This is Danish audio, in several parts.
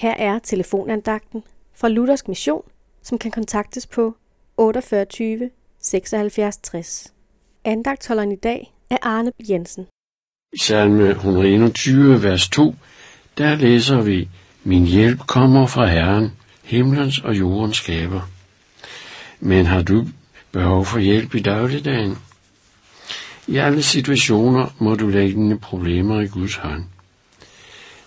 Her er telefonandagten fra Luthersk Mission, som kan kontaktes på 48 76 60. Andagtholderen i dag er Arne Jensen. I salme 121, vers 2, der læser vi, Min hjælp kommer fra Herren, himlens og jordens skaber. Men har du behov for hjælp i dagligdagen? I alle situationer må du lægge dine problemer i Guds hånd.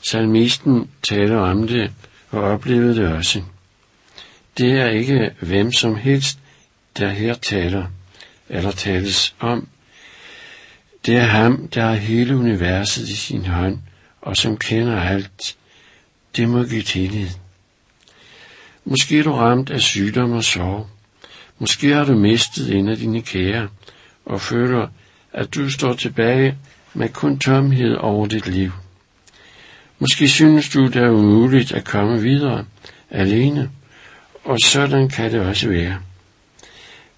Salmisten taler om det og oplevede det også. Det er ikke hvem som helst, der her taler, eller tales om. Det er ham, der har hele universet i sin hånd, og som kender alt. Det må give tillid. Måske er du ramt af sygdom og sorg. Måske har du mistet en af dine kære, og føler, at du står tilbage med kun tomhed over dit liv. Måske synes du, det er umuligt at komme videre alene, og sådan kan det også være.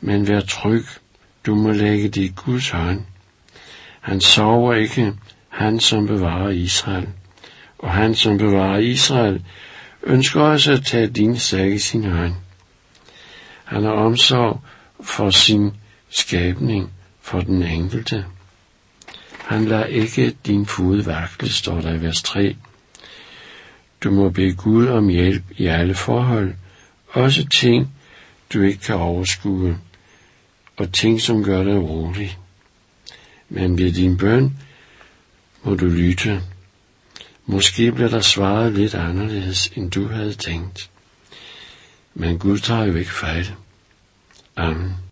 Men vær tryg, du må lægge det i Guds hånd. Han sover ikke, han som bevarer Israel. Og han som bevarer Israel, ønsker også at tage din sag i sin hånd. Han har omsorg for sin skabning, for den enkelte. Han lader ikke din fod vakle, står der i vers 3. Du må bede Gud om hjælp i alle forhold, også ting, du ikke kan overskue, og ting, som gør dig urolig. Men ved din bøn må du lytte. Måske bliver der svaret lidt anderledes, end du havde tænkt. Men Gud tager jo ikke fejl. Amen.